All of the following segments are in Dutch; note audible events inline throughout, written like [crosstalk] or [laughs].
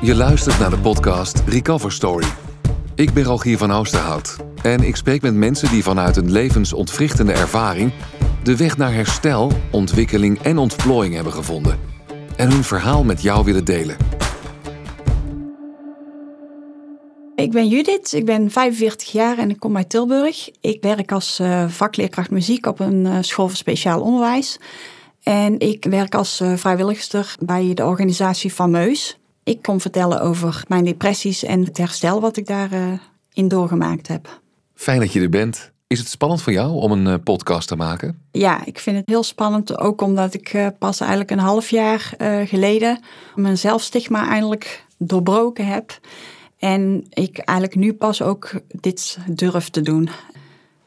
Je luistert naar de podcast Recover Story. Ik ben Rogier van Oosterhout en ik spreek met mensen die vanuit een levensontwrichtende ervaring de weg naar herstel, ontwikkeling en ontplooiing hebben gevonden en hun verhaal met jou willen delen. Ik ben Judith, ik ben 45 jaar en ik kom uit Tilburg. Ik werk als uh, vakleerkracht muziek op een uh, school voor speciaal onderwijs. En ik werk als uh, vrijwilligster bij de organisatie Fameus. Ik kom vertellen over mijn depressies en het herstel wat ik daarin in doorgemaakt heb. Fijn dat je er bent. Is het spannend voor jou om een podcast te maken? Ja, ik vind het heel spannend. Ook omdat ik pas eigenlijk een half jaar geleden mijn zelfstigma eindelijk doorbroken heb. En ik eigenlijk nu pas ook dit durf te doen.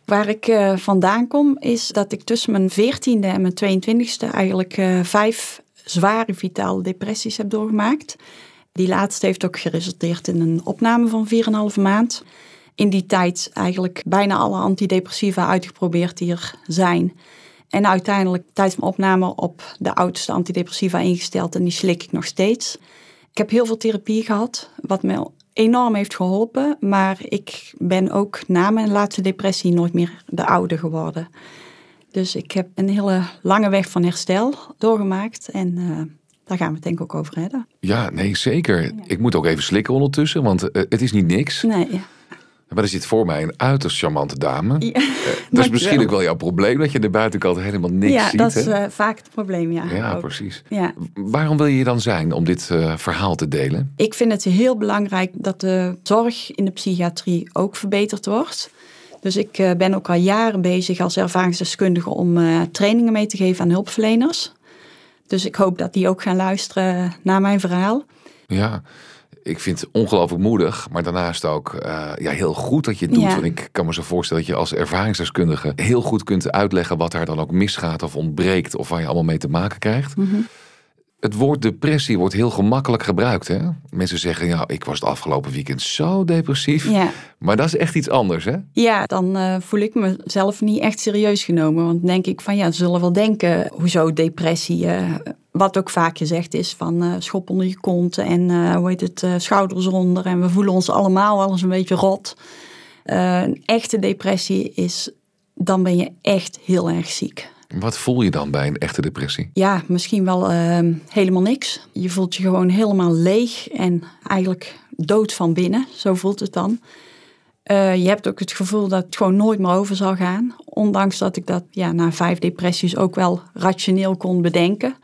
Waar ik vandaan kom is dat ik tussen mijn 14e en mijn 22e eigenlijk vijf zware vitale depressies heb doorgemaakt. Die laatste heeft ook geresulteerd in een opname van 4,5 maand. In die tijd eigenlijk bijna alle antidepressiva uitgeprobeerd die er zijn. En uiteindelijk tijdens mijn opname op de oudste antidepressiva ingesteld en die slik ik nog steeds. Ik heb heel veel therapie gehad, wat me enorm heeft geholpen. Maar ik ben ook na mijn laatste depressie nooit meer de oude geworden. Dus ik heb een hele lange weg van herstel doorgemaakt. En uh, daar gaan we het denk ik ook over hebben. Ja, nee, zeker. Ja. Ik moet ook even slikken ondertussen, want uh, het is niet niks. Nee. Maar er zit voor mij een uiterst charmante dame. Ja, uh, dat is misschien ook wel jouw probleem, dat je de buitenkant helemaal niks ja, ziet. Ja, dat is uh, vaak het probleem, ja. Ja, ook. precies. Ja. Waarom wil je dan zijn om dit uh, verhaal te delen? Ik vind het heel belangrijk dat de zorg in de psychiatrie ook verbeterd wordt. Dus ik uh, ben ook al jaren bezig als ervaringsdeskundige om trainingen mee te geven aan hulpverleners. Dus ik hoop dat die ook gaan luisteren naar mijn verhaal. Ja, ik vind het ongelooflijk moedig, maar daarnaast ook uh, ja, heel goed dat je het doet. Ja. Want ik kan me zo voorstellen dat je als ervaringsdeskundige heel goed kunt uitleggen wat daar dan ook misgaat of ontbreekt of waar je allemaal mee te maken krijgt. Mhm. Het woord depressie wordt heel gemakkelijk gebruikt. Hè? Mensen zeggen, ja, ik was het afgelopen weekend zo depressief. Ja. Maar dat is echt iets anders, hè? Ja, dan uh, voel ik mezelf niet echt serieus genomen. Want denk ik van, ja, ze zullen wel denken, hoezo depressie? Uh, wat ook vaak gezegd is van uh, schop onder je kont en hoe heet het, schouders onder. En we voelen ons allemaal wel eens een beetje rot. een echte depressie is, dan ben je echt heel erg ziek. Wat voel je dan bij een echte depressie? Ja, misschien wel uh, helemaal niks. Je voelt je gewoon helemaal leeg en eigenlijk dood van binnen. Zo voelt het dan. Uh, je hebt ook het gevoel dat het gewoon nooit meer over zal gaan. Ondanks dat ik dat ja, na vijf depressies ook wel rationeel kon bedenken.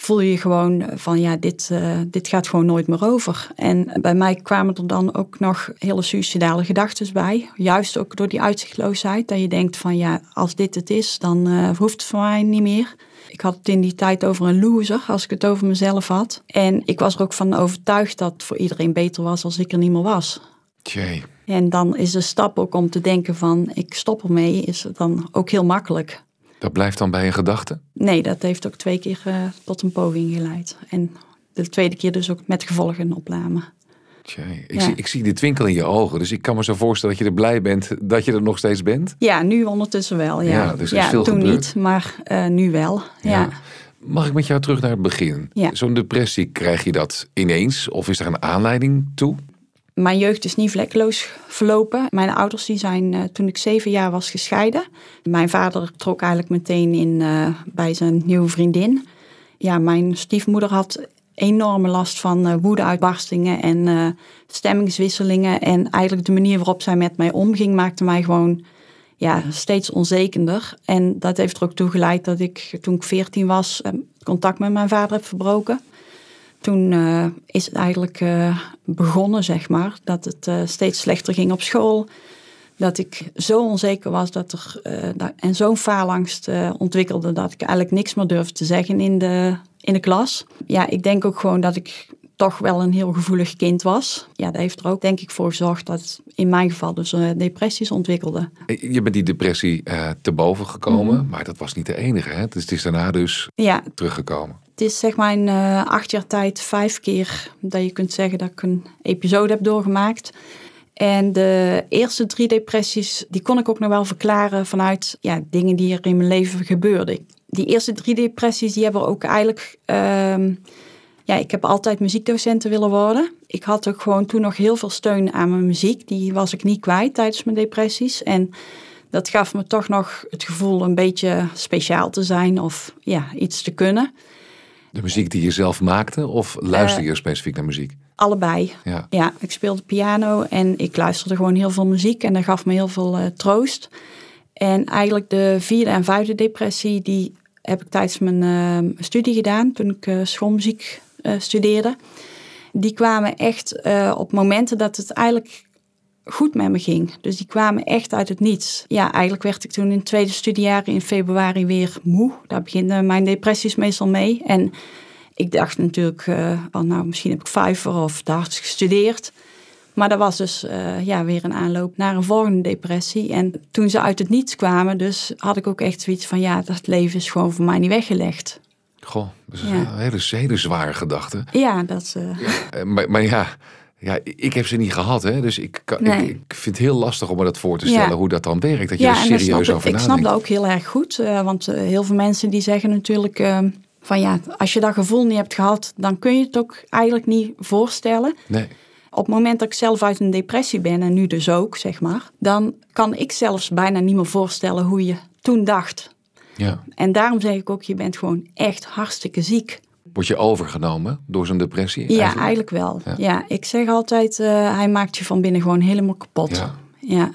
Voel je gewoon van ja, dit, uh, dit gaat gewoon nooit meer over. En bij mij kwamen er dan ook nog hele suicidale gedachten bij. Juist ook door die uitzichtloosheid. Dat je denkt van ja, als dit het is, dan uh, hoeft het voor mij niet meer. Ik had het in die tijd over een loser, als ik het over mezelf had. En ik was er ook van overtuigd dat het voor iedereen beter was als ik er niet meer was. Tjee. En dan is de stap ook om te denken van ik stop ermee, is dan ook heel makkelijk. Dat blijft dan bij een gedachte? Nee, dat heeft ook twee keer uh, tot een poging geleid. En de tweede keer dus ook met gevolgen een opname. Tjee, ik, ja. zie, ik zie de twinkel in je ogen, dus ik kan me zo voorstellen dat je er blij bent dat je er nog steeds bent. Ja, nu ondertussen wel. Ja, ja dus er is ja veel toen gebeurd. niet, maar uh, nu wel. Ja. ja. Mag ik met jou terug naar het begin? Ja. Zo'n depressie, krijg je dat ineens of is er een aanleiding toe? Mijn jeugd is niet vlekkeloos verlopen. Mijn ouders die zijn uh, toen ik zeven jaar was gescheiden. Mijn vader trok eigenlijk meteen in uh, bij zijn nieuwe vriendin. Ja, mijn stiefmoeder had enorme last van uh, woedeuitbarstingen en stemmingswisselingen. En eigenlijk de manier waarop zij met mij omging maakte mij gewoon ja, steeds onzekerder. En dat heeft er ook toe geleid dat ik toen ik veertien was contact met mijn vader heb verbroken toen uh, is het eigenlijk uh, begonnen, zeg maar, dat het uh, steeds slechter ging op school. Dat ik zo onzeker was dat er, dat, en zo'n faalangst ontwikkelde dat ik eigenlijk niks meer durfde te zeggen in de, in de klas. Ja, ik denk ook gewoon dat ik toch wel een heel gevoelig kind was. Ja, dat heeft er ook denk ik voor gezorgd dat in mijn geval dus depressies ontwikkelde. Je bent die depressie te boven gekomen, mm -hmm. maar dat was niet de enige. Hè? Dus het is daarna dus ja. teruggekomen. Het is zeg maar in uh, acht jaar tijd vijf keer dat je kunt zeggen dat ik een episode heb doorgemaakt. En de eerste drie depressies, die kon ik ook nog wel verklaren vanuit ja, dingen die er in mijn leven gebeurden. Die eerste drie depressies, die hebben ook eigenlijk... ehm, ja, ik heb altijd muziekdocenten willen worden. Ik had ook gewoon toen nog heel veel steun aan mijn muziek. Die was ik niet kwijt tijdens mijn depressies. En dat gaf me toch nog het gevoel een beetje speciaal te zijn of ja, iets te kunnen. De muziek die je zelf maakte of luister Eh, je specifiek naar muziek? Allebei. Ja. Ja, ik speelde piano en ik luisterde gewoon heel veel muziek en dat gaf me heel veel eh, troost. En eigenlijk de vierde en vijfde depressie, die heb ik tijdens mijn eh, studie gedaan, toen ik eh, schoolmuziek eh, studeerde. Die kwamen echt eh, op momenten dat het eigenlijk goed met me ging. Dus die kwamen echt uit het niets. Ja, eigenlijk werd ik toen in het tweede studiejaar in februari weer moe. Daar beginnen mijn depressies meestal mee. En ik dacht natuurlijk eh, van nou, misschien heb ik vijver of hard gestudeerd. Maar dat was dus eh, ja, weer een aanloop naar een volgende depressie. En toen ze uit het niets kwamen, dus had ik ook echt zoiets van ja, dat leven is gewoon voor mij niet weggelegd. Goh, dat is Ja. een hele, hele zware gedachte. Ja, dat eh, Eh, Maar, maar ja, ja, ik heb ze niet gehad, hè? dus ik, kan, Nee. ik, ik vind het heel lastig om me dat voor te Ja. stellen hoe dat dan werkt. Dat je er serieus ik, over ik snap nadenkt. dat ook heel erg goed. eh, want eh, heel veel mensen die zeggen natuurlijk eh, van ja, als je dat gevoel niet hebt gehad, dan kun je het ook eigenlijk niet voorstellen. Nee. Op het moment dat ik zelf uit een depressie ben, en nu dus ook, zeg maar, dan kan ik zelfs bijna niet meer voorstellen hoe je toen dacht. Ja. En daarom zeg ik ook, je bent gewoon echt hartstikke ziek. Word je overgenomen door zo'n depressie? Ja, eigenlijk wel. Ja. Ja. ik zeg altijd, eh, hij maakt je van binnen gewoon helemaal kapot. Ja. ja.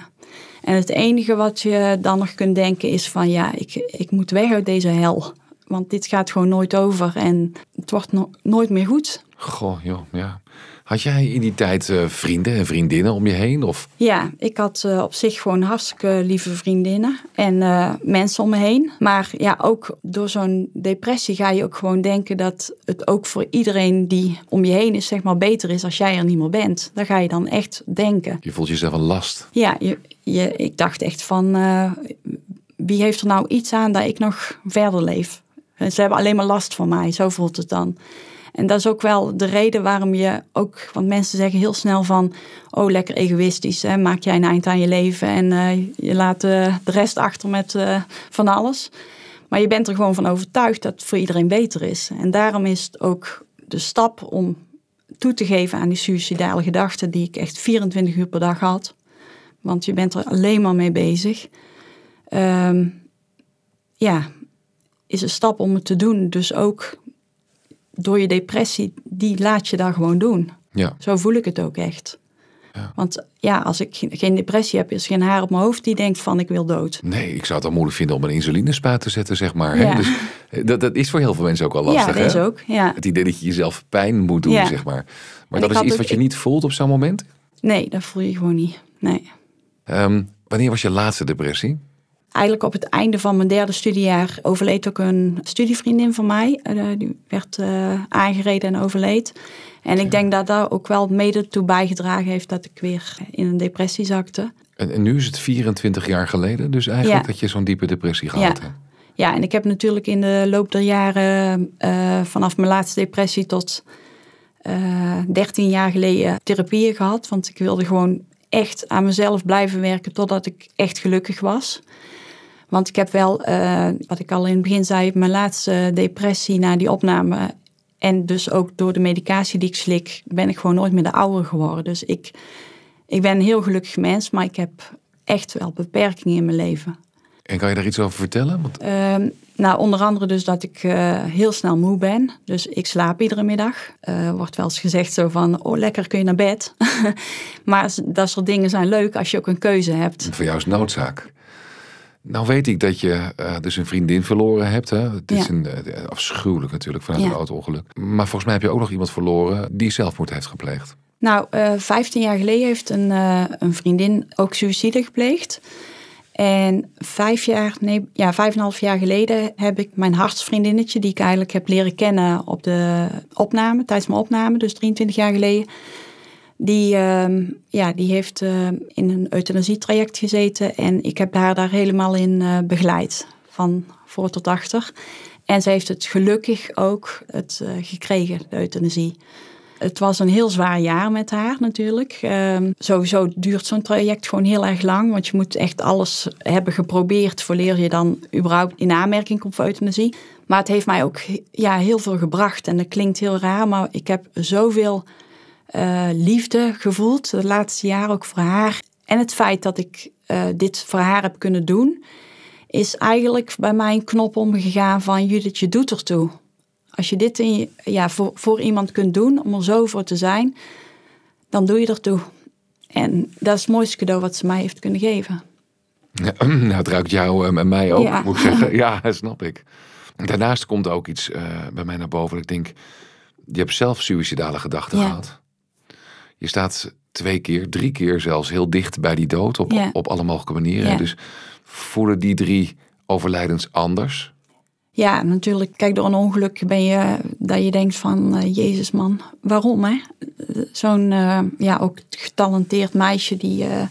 En het enige wat je dan nog kunt denken is van, ja, ik, ik moet weg uit deze hel. Want dit gaat gewoon nooit over en het wordt no- nooit meer goed. Goh, joh, ja. Had jij in die tijd eh, vrienden en vriendinnen om je heen? Of Ja, ik had eh, op zich gewoon hartstikke lieve vriendinnen en eh, mensen om me heen. Maar ja, ook door zo'n depressie ga je ook gewoon denken dat het ook voor iedereen die om je heen is, zeg maar, beter is als jij er niet meer bent. Daar ga je dan echt denken. je voelt jezelf een last? Ja, je, je, ik dacht echt van, wie heeft er nou iets aan dat ik nog verder leef? Ze hebben alleen maar last van mij, zo voelt het dan. En dat is ook wel de reden waarom je ook, want mensen zeggen heel snel van, oh lekker egoïstisch, hè? maak jij een eind aan je leven en eh, je laat eh, de rest achter met eh, van alles. Maar je bent er gewoon van overtuigd dat het voor iedereen beter is. En daarom is het ook de stap om toe te geven aan die suïcidale gedachten die ik echt 24 uur per dag had. Want je bent er alleen maar mee bezig. Ehm, ja, is een stap om het te doen. Dus ook door je depressie, die laat je daar gewoon doen. Ja. Zo voel ik het ook echt. Ja. Want ja, als ik ge- geen depressie heb, is geen haar op mijn hoofd die denkt van ik wil dood. Nee, ik zou het dan moeilijk vinden om een insulinespuit te zetten, zeg maar. Hè? Ja. Dus, eh, dat, dat is voor heel veel mensen ook wel lastig. ja, dat is ook. Ja. Het idee dat je jezelf pijn moet doen, Ja. zeg maar. Maar En dat is iets wat je ik- niet voelt op zo'n moment? Nee, dat voel je gewoon niet. Nee. Ehm, wanneer was je laatste depressie? Eigenlijk op het einde van mijn derde studiejaar overleed ook een studievriendin van mij. Eh, die werd eh, aangereden en overleed. En ik denk dat dat ook wel mede toe bijgedragen heeft dat ik weer in een depressie zakte. En, en nu is het 24 jaar geleden dus eigenlijk Ja. dat je zo'n diepe depressie gehad Ja. hebt. Ja, en ik heb natuurlijk in de loop der jaren, eh, vanaf mijn laatste depressie tot eh 13 jaar geleden, therapieën gehad. Want ik wilde gewoon echt aan mezelf blijven werken totdat ik echt gelukkig was. Want ik heb wel, eh, wat ik al in het begin zei, mijn laatste depressie na die opname. En dus ook door de medicatie die ik slik, ben ik gewoon nooit meer de oude geworden. Dus ik, ik ben een heel gelukkig mens, maar ik heb echt wel beperkingen in mijn leven. En kan je daar iets over vertellen? Want, Ehm, nou, onder andere dus dat ik eh, heel snel moe ben. Dus ik slaap iedere middag. Eh wordt wel eens gezegd zo van, oh lekker kun je naar bed. [laughs] maar dat soort dingen zijn leuk als je ook een keuze hebt. voor jou is noodzaak. Nou weet ik dat je eh, dus een vriendin verloren hebt. Hè? Het is een, eh, afschuwelijk natuurlijk vanuit Ja. een auto-ongeluk. Maar volgens mij heb je ook nog iemand verloren die zelfmoord heeft gepleegd. Nou, eh 15 jaar geleden heeft een, een vriendin ook suïcide gepleegd. En vijf jaar, nee, ja, vijf en een half jaar geleden heb ik mijn hartsvriendinnetje, die ik eigenlijk heb leren kennen op de opname, tijdens mijn opname, dus 23 jaar geleden. Die, ehm, ja, die heeft eh, in een euthanasietraject gezeten en ik heb haar daar helemaal in eh, begeleid, van voor tot achter. En ze heeft het gelukkig ook het, eh, gekregen, de euthanasie. het was een heel zwaar jaar met haar natuurlijk. Ehm, sowieso duurt zo'n traject gewoon heel erg lang. Want je moet echt alles hebben geprobeerd voordat je dan überhaupt in aanmerking komt voor euthanasie. Maar het heeft mij ook ja, heel veel gebracht. En dat klinkt heel raar, maar ik heb zoveel uh, liefde gevoeld. De laatste jaren ook voor haar. En het feit dat ik uh, dit voor haar heb kunnen doen, is eigenlijk bij mij een knop omgegaan van Judith, je doet ertoe. Als je dit in je, ja, voor, voor iemand kunt doen, om er zo voor te zijn, dan doe je ertoe. En dat is het mooiste cadeau wat ze mij heeft kunnen geven. Ja, [clears throat] nou, het ruikt jou en mij ook, ja. moet ik zeggen. [laughs] Ja, [laughs] snap ik. Daarnaast komt ook iets uh, bij mij naar boven. Ik denk, je hebt zelf suïcidale gedachten ja. gehad. Je staat twee keer, drie keer zelfs heel dicht bij die dood op, ja. op alle mogelijke manieren. Dus voelen die drie overlijdens anders? Ja, natuurlijk. Kijk, door een ongeluk ben je dat je denkt van uh, Jezus man, waarom hè? Zo'n uh, ja, ook getalenteerd meisje die uh,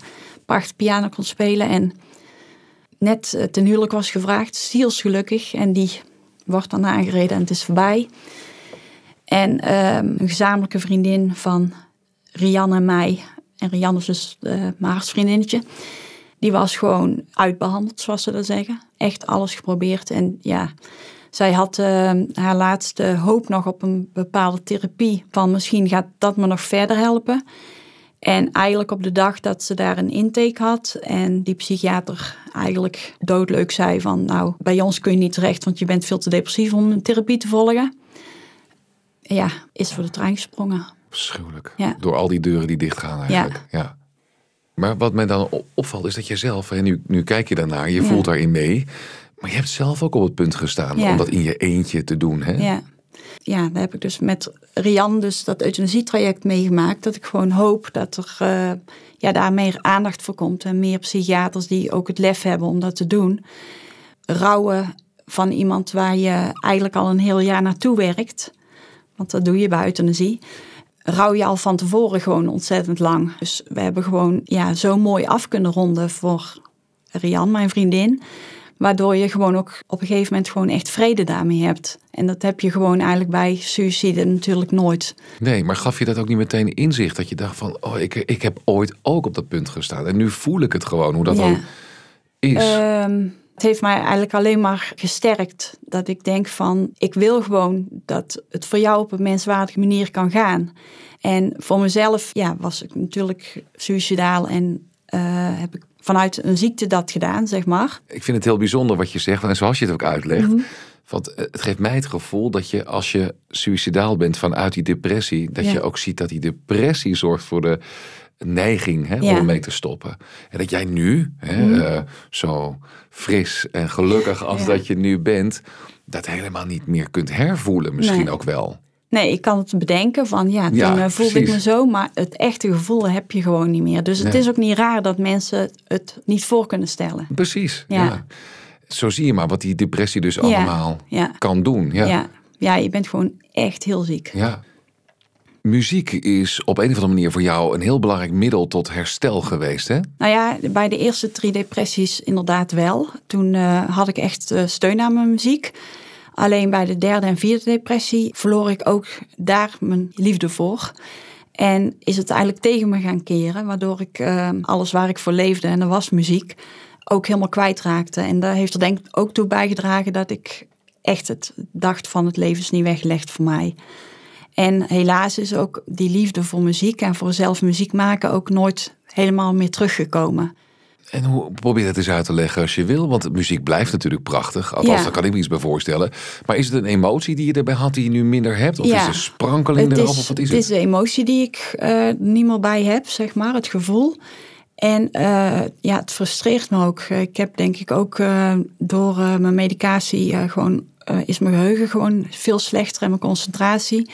prachtig piano kon spelen en net ten huwelijk was gevraagd, zielsgelukkig. En die wordt dan aangereden en het is voorbij. En ehm, een gezamenlijke vriendin van Rianne en mij, en Rianne is dus mijn hartsvriendinnetje, die was gewoon uitbehandeld, zoals ze dat zeggen. Echt alles geprobeerd. En ja, zij had uh, haar laatste hoop nog op een bepaalde therapie. Van misschien gaat dat me nog verder helpen. En eigenlijk op de dag dat ze daar een intake had en die psychiater eigenlijk doodleuk zei van nou, bij ons kun je niet terecht, want je bent veel te depressief om een therapie te volgen. Ja, is voor de trein gesprongen. Schuwelijk. Ja. Door al die deuren die dichtgaan eigenlijk. Ja. ja. Maar wat mij dan opvalt is dat je zelf, en nu, nu kijk je daarnaar, je voelt daarin mee. Maar je hebt zelf ook op het punt gestaan om dat in je eentje te doen. Hè? Ja. ja, daar heb ik dus met Rian dus dat euthanasietraject meegemaakt. Dat ik gewoon hoop dat er uh, ja, daar meer aandacht voor komt. En meer psychiaters die ook het lef hebben om dat te doen. Rouwen van iemand waar je eigenlijk al een heel jaar naartoe werkt. Want dat doe je bij euthanasie rouw je al van tevoren gewoon ontzettend lang. Dus we hebben gewoon ja, zo mooi af kunnen ronden voor Rian, mijn vriendin. Waardoor je gewoon ook op een gegeven moment gewoon echt vrede daarmee hebt. En dat heb je gewoon eigenlijk bij suïcide natuurlijk nooit. Nee, maar gaf je dat ook niet meteen inzicht? Dat je dacht van, oh, ik, ik heb ooit ook op dat punt gestaan. En nu voel ik het gewoon, hoe dat ook is. Um, het heeft mij eigenlijk alleen maar gesterkt. Dat ik denk van, ik wil gewoon dat het voor jou op een menswaardige manier kan gaan. En voor mezelf ja, was ik natuurlijk suicidaal en uh, heb ik vanuit een ziekte dat gedaan, zeg maar. Ik vind het heel bijzonder wat je zegt en zoals je het ook uitlegt. Mm -hmm. Want het geeft mij het gevoel dat je als je suicidaal bent vanuit die depressie, dat ja. je ook ziet dat die depressie zorgt voor de neiging hè, om mee te stoppen. En dat jij nu, hè, mm. uh, zo fris en gelukkig als ja. dat je nu bent, dat helemaal niet meer kunt hervoelen, misschien nee. ook wel. Nee, ik kan het bedenken van ja, toen ja, voelde ik me zo, maar het echte gevoel heb je gewoon niet meer. Dus het is ook niet raar dat mensen het niet voor kunnen stellen. Precies, ja. Zo zie je maar wat die depressie dus allemaal kan doen. Ja. Ja. ja, je bent gewoon echt heel ziek. Ja. Muziek is op een of andere manier voor jou een heel belangrijk middel tot herstel geweest, hè? Nou ja, bij de eerste drie depressies inderdaad wel. Toen uh, had ik echt uh, steun aan mijn muziek. Alleen bij de derde en vierde depressie verloor ik ook daar mijn liefde voor. En is het eigenlijk tegen me gaan keren, waardoor ik uh, alles waar ik voor leefde, en dat was muziek, ook helemaal kwijtraakte. En daar heeft er denk ik ook toe bijgedragen dat ik echt het dacht van het leven is niet weggelegd voor mij. En helaas is ook die liefde voor muziek en voor zelf muziek maken ook nooit helemaal meer teruggekomen. En hoe probeer het eens uit te leggen als je wil? Want muziek blijft natuurlijk prachtig. Althans, ja. daar kan ik me iets bij voorstellen. Maar is het een emotie die je erbij had die je nu minder hebt? Of ja. is er sprankeling erop? Of wat is het? Het is de emotie die ik uh, niet meer bij heb, zeg maar. Het gevoel. En uh, ja, het frustreert me ook. Ik heb denk ik ook uh, door mijn medicatie gewoon... is mijn geheugen gewoon veel slechter en mijn concentratie.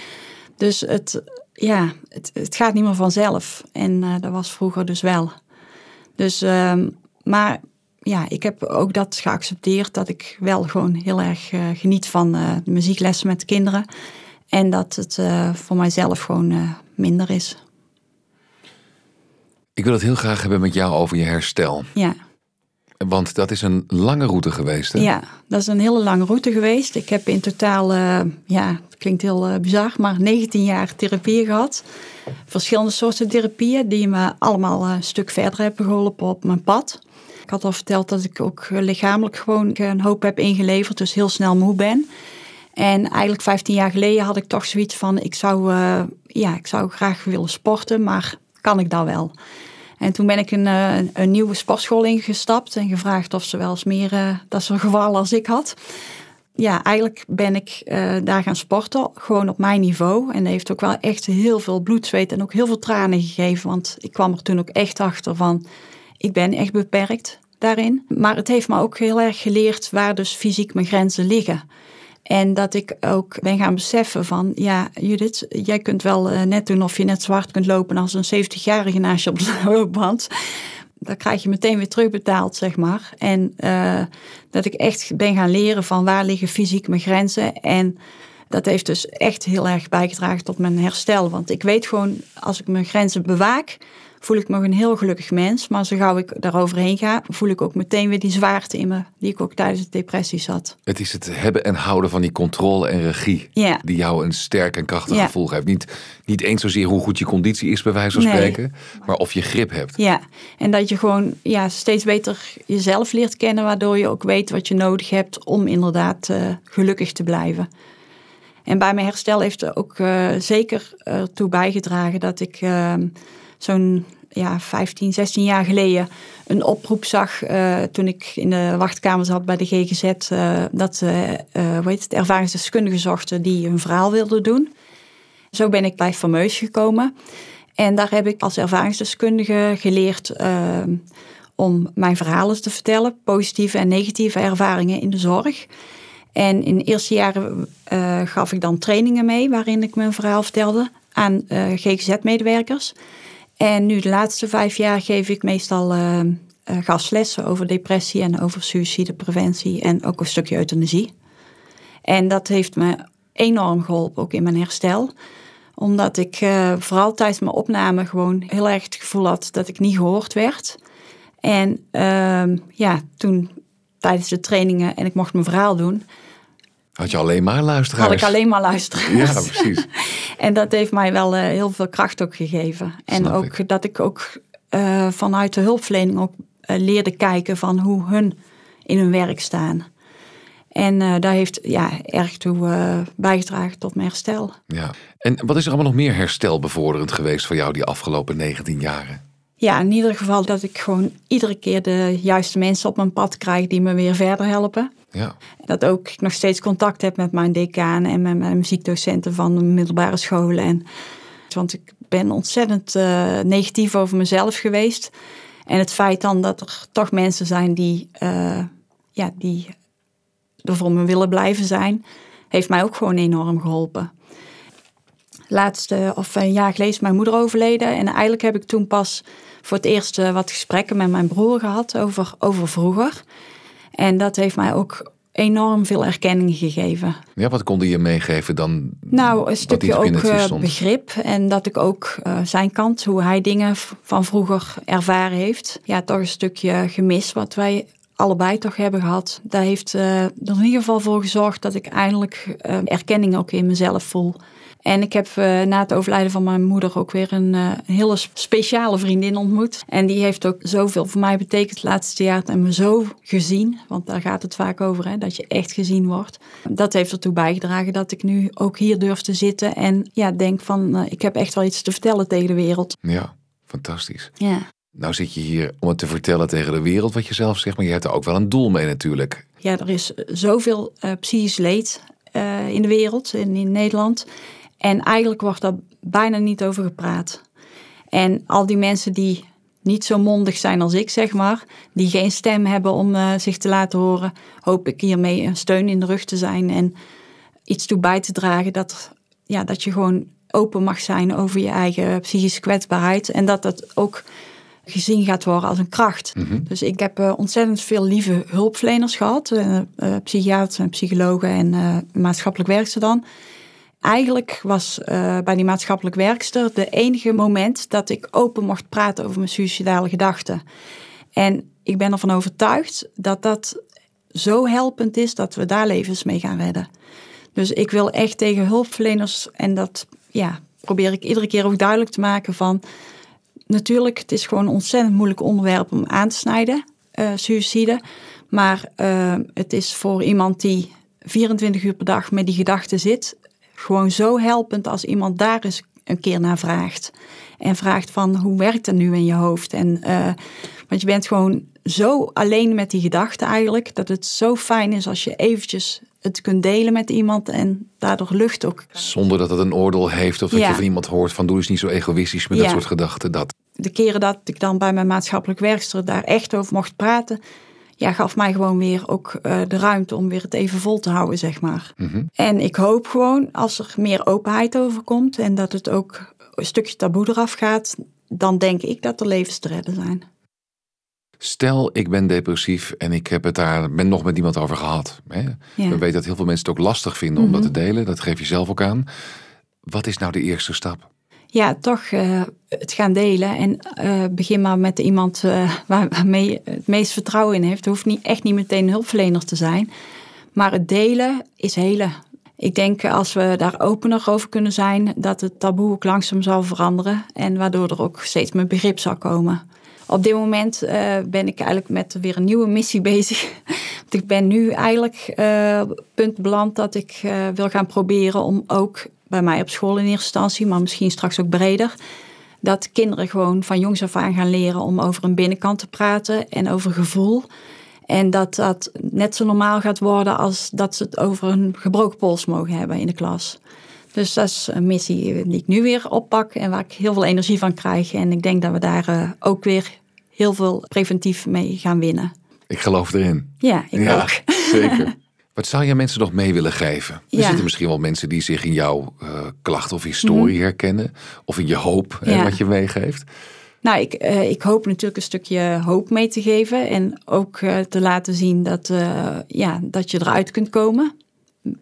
Dus het, ja, het, het gaat niet meer vanzelf. En uh, dat was vroeger dus wel. Dus, uh, maar ja, ik heb ook dat geaccepteerd dat ik wel gewoon heel erg uh, geniet van uh, de muzieklessen met de kinderen. En dat het voor mijzelf gewoon minder is. Ik wil het heel graag hebben met jou over je herstel. Ja. Want dat is een lange route geweest, hè? Ja, dat is een hele lange route geweest. Ik heb in totaal, uh, ja, het klinkt heel uh, bizar, maar 19 jaar therapie gehad. Verschillende soorten therapieën die me allemaal een stuk verder hebben geholpen op mijn pad. Ik had al verteld dat ik ook lichamelijk gewoon een hoop heb ingeleverd, dus heel snel moe ben. En eigenlijk 15 jaar geleden had ik toch zoiets van, ik zou, ja, ik zou graag willen sporten, maar kan ik dat wel? En toen ben ik een, een, een nieuwe sportschool ingestapt en gevraagd of ze wel eens meer uh, dat soort gevallen als ik had. Ja, eigenlijk ben ik uh, daar gaan sporten, gewoon op mijn niveau. En dat heeft ook wel echt heel veel bloed, zweet en ook heel veel tranen gegeven. Want ik kwam er toen ook echt achter van, ik ben echt beperkt daarin. Maar het heeft me ook heel erg geleerd waar dus fysiek mijn grenzen liggen. En dat ik ook ben gaan beseffen van, ja Judith, jij kunt wel uh, net doen of je net zwart kunt lopen als een 70-jarige naast je op de [laughs] loopband. Dan krijg je meteen weer terugbetaald, zeg maar. En uh, dat ik echt ben gaan leren van waar liggen fysiek mijn grenzen. En dat heeft dus echt heel erg bijgedragen tot mijn herstel. Want ik weet gewoon, als ik mijn grenzen bewaak, voel ik me een heel gelukkig mens. Maar zo gauw ik daaroverheen ga, voel ik ook meteen weer die zwaarte in me, die ik ook tijdens de depressie zat. Het is het hebben en houden van die controle en regie, ja. die jou een sterk en krachtig Ja. gevoel geeft. Niet, niet eens zozeer hoe goed je conditie is, bij wijze van Nee. spreken, maar of je grip hebt. Ja, en dat je gewoon ja, steeds beter jezelf leert kennen, waardoor je ook weet wat je nodig hebt om inderdaad eh, gelukkig te blijven. En bij mijn herstel heeft er ook eh, zeker ertoe bijgedragen dat ik eh, zo'n ja, 15, 16 jaar geleden een oproep zag eh, toen ik in de wachtkamer zat bij de GGZ. eh, dat eh, hoe heet het, ervaringsdeskundigen zochten die een verhaal wilden doen. Zo ben ik bij Fameus gekomen. En daar heb ik als ervaringsdeskundige geleerd om mijn verhalen te vertellen, positieve en negatieve ervaringen in de zorg. En in de eerste jaren gaf ik dan trainingen mee waarin ik mijn verhaal vertelde aan GGZ-medewerkers. En nu de laatste vijf jaar geef ik meestal eh, eh, gastlessen over depressie en over suïcidepreventie en ook een stukje euthanasie. En dat heeft me enorm geholpen, ook in mijn herstel. Omdat ik eh, vooral tijdens mijn opname gewoon heel erg het gevoel had dat ik niet gehoord werd. En ehm, ja, toen tijdens de trainingen en ik mocht mijn verhaal doen, Had je alleen maar luisteraars? had ik alleen maar luisteren. Ja, precies. [laughs] En dat heeft mij wel eh, heel veel kracht ook gegeven. En Snap ook ik. dat ik ook eh, vanuit de hulpverlening ook eh, leerde kijken van hoe hun in hun werk staan. En eh daar heeft ja, erg toe bijgedragen tot mijn herstel. Ja. En wat is er allemaal nog meer herstelbevorderend geweest voor jou die afgelopen 19 jaren? Ja, in ieder geval dat ik gewoon iedere keer de juiste mensen op mijn pad krijg die me weer verder helpen. Ja. Dat ook ik nog steeds contact heb met mijn decaan en met mijn muziekdocenten van de middelbare scholen. En, want ik ben ontzettend eh, negatief over mezelf geweest. En het feit dan dat er toch mensen zijn die, eh, ja, die er voor me willen blijven zijn, heeft mij ook gewoon enorm geholpen. Laatste, of een jaar geleden is mijn moeder overleden. En eigenlijk heb ik toen pas voor het eerst eh, wat gesprekken met mijn broer gehad over, over vroeger. En dat heeft mij ook enorm veel erkenning gegeven. ja, wat kon die je meegeven dan? Nou, een stukje ook eh, begrip. En dat ik ook eh, zijn kant, hoe hij dingen van vroeger ervaren heeft. Ja, toch een stukje gemis wat wij allebei toch hebben gehad. Dat heeft eh, er in ieder geval voor gezorgd dat ik eindelijk erkenning ook in mezelf voel. En ik heb eh, na het overlijden van mijn moeder ook weer een, eh, een hele sp- speciale vriendin ontmoet. En die heeft ook zoveel voor mij betekend het laatste jaar en me zo gezien. Want daar gaat het vaak over, hè, dat je echt gezien wordt. Dat heeft ertoe bijgedragen dat ik nu ook hier durf te zitten. En ja, denk van, eh, ik heb echt wel iets te vertellen tegen de wereld. Ja, fantastisch. Ja. Nou zit je hier om het te vertellen tegen de wereld wat je zelf zegt, maar je hebt er ook wel een doel mee natuurlijk. Ja, er is zoveel psychisch leed in de wereld en in Nederland. En eigenlijk wordt daar bijna niet over gepraat. En al die mensen die niet zo mondig zijn als ik, zeg maar, die geen stem hebben om eh, zich te laten horen, hoop ik hiermee een steun in de rug te zijn en iets toe bij te dragen dat, ja, dat je gewoon open mag zijn over je eigen psychische kwetsbaarheid. En dat dat ook gezien gaat worden als een kracht. Dus ik heb eh, ontzettend veel lieve hulpverleners gehad. eh, eh, psychiaters en psychologen en maatschappelijk werkster dan. Eigenlijk was eh, bij die maatschappelijk werkster de enige moment dat ik open mocht praten over mijn suicidale gedachten. En ik ben ervan overtuigd dat dat zo helpend is dat we daar levens mee gaan redden. Dus ik wil echt tegen hulpverleners, en dat ja, probeer ik iedere keer ook duidelijk te maken van, natuurlijk, het is gewoon een ontzettend moeilijk onderwerp om aan te snijden, uh, suïcide. Maar uh, het is voor iemand die 24 uur per dag met die gedachten zit, gewoon zo helpend als iemand daar eens een keer naar vraagt. En vraagt van hoe werkt het nu in je hoofd? En, uh, want je bent gewoon zo alleen met die gedachten eigenlijk, dat het zo fijn is als je eventjes het kunt delen met iemand en daardoor lucht ook. Zonder dat het een oordeel heeft of dat je van iemand hoort van doe eens niet zo egoïstisch met dat soort gedachten. Dat. De keren dat ik dan bij mijn maatschappelijk werkster daar echt over mocht praten, ja, gaf mij gewoon weer ook uh, de ruimte om weer het even vol te houden, zeg maar. Mhm. En ik hoop gewoon als er meer openheid over komt en dat het ook een stukje taboe eraf gaat, dan denk ik dat er levens te redden zijn. Stel, ik ben depressief en ik heb het daar, ben nog met iemand over gehad. Hè? We weten dat heel veel mensen het ook lastig vinden om dat te delen. Dat geef je zelf ook aan. Wat is nou de eerste stap? Ja, toch uh, het gaan delen. En uh, begin maar met iemand uh, waarmee het meest vertrouwen in heeft. Het hoeft niet, echt niet meteen een hulpverlener te zijn. Maar het delen is helen. Ik denk als we daar opener over kunnen zijn, dat het taboe ook langzaam zal veranderen. En waardoor er ook steeds meer begrip zal komen op dit moment ben ik eigenlijk met weer een nieuwe missie [laughs] bezig. Want ik ben nu eigenlijk op punt beland dat ik wil gaan proberen om ook bij mij op school in eerste instantie, maar misschien straks ook breder, dat kinderen gewoon van jongs af aan gaan leren om over een binnenkant te praten en over gevoel. En dat dat net zo normaal gaat worden als dat ze het over een gebroken pols mogen hebben in de klas. Dus dat is een missie die ik nu weer oppak en waar ik heel veel energie van krijg. En ik denk dat we daar ook weer heel veel preventief mee gaan winnen. Ik geloof erin. Ja, ik ja, ook. Zeker. [laughs] Wat zou je mensen nog mee willen geven? Er ja. zitten misschien wel mensen die zich in jouw uh, klacht of historie mm herkennen. Of in je hoop, ja. hè, wat je meegeeft. Nou, ik, uh, ik hoop natuurlijk een stukje hoop mee te geven. En ook uh, te laten zien dat, ja, dat je eruit kunt komen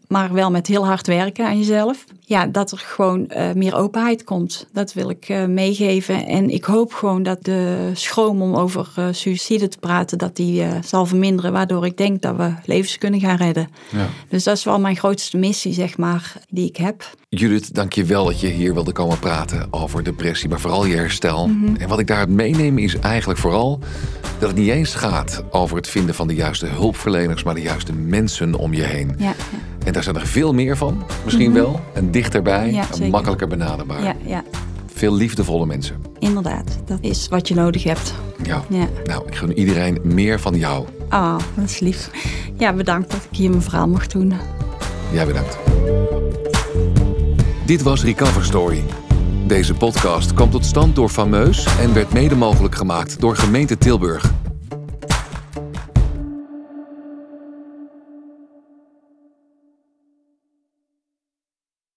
maar wel met heel hard werken aan jezelf. Ja, dat er gewoon uh, meer openheid komt. Dat wil ik uh, meegeven. En ik hoop gewoon dat de schroom om over uh, suïcide te praten, dat die zal verminderen. Waardoor ik denk dat we levens kunnen gaan redden. Ja. Dus dat is wel mijn grootste missie, zeg maar, die ik heb. Judith, dank je wel dat je hier wilde komen praten over depressie, maar vooral je herstel. Mhm. En wat ik daaruit meeneem is eigenlijk vooral dat het niet eens gaat over het vinden van de juiste hulpverleners, maar de juiste mensen om je heen. Ja, ja. En daar zijn er veel meer van, misschien Mhm. wel. En dichterbij, Ja, en zeker. makkelijker benaderbaar. Ja, ja, Veel liefdevolle mensen. inderdaad. Dat is wat je nodig hebt. Ja. Ja. Nou, ik gun iedereen meer van jou. Ah, dat is lief. Ja, bedankt dat ik hier mijn verhaal mocht doen. Jij bedankt. Dit was Recover Story. Deze podcast kwam tot stand door Fameus en werd mede mogelijk gemaakt door gemeente Tilburg.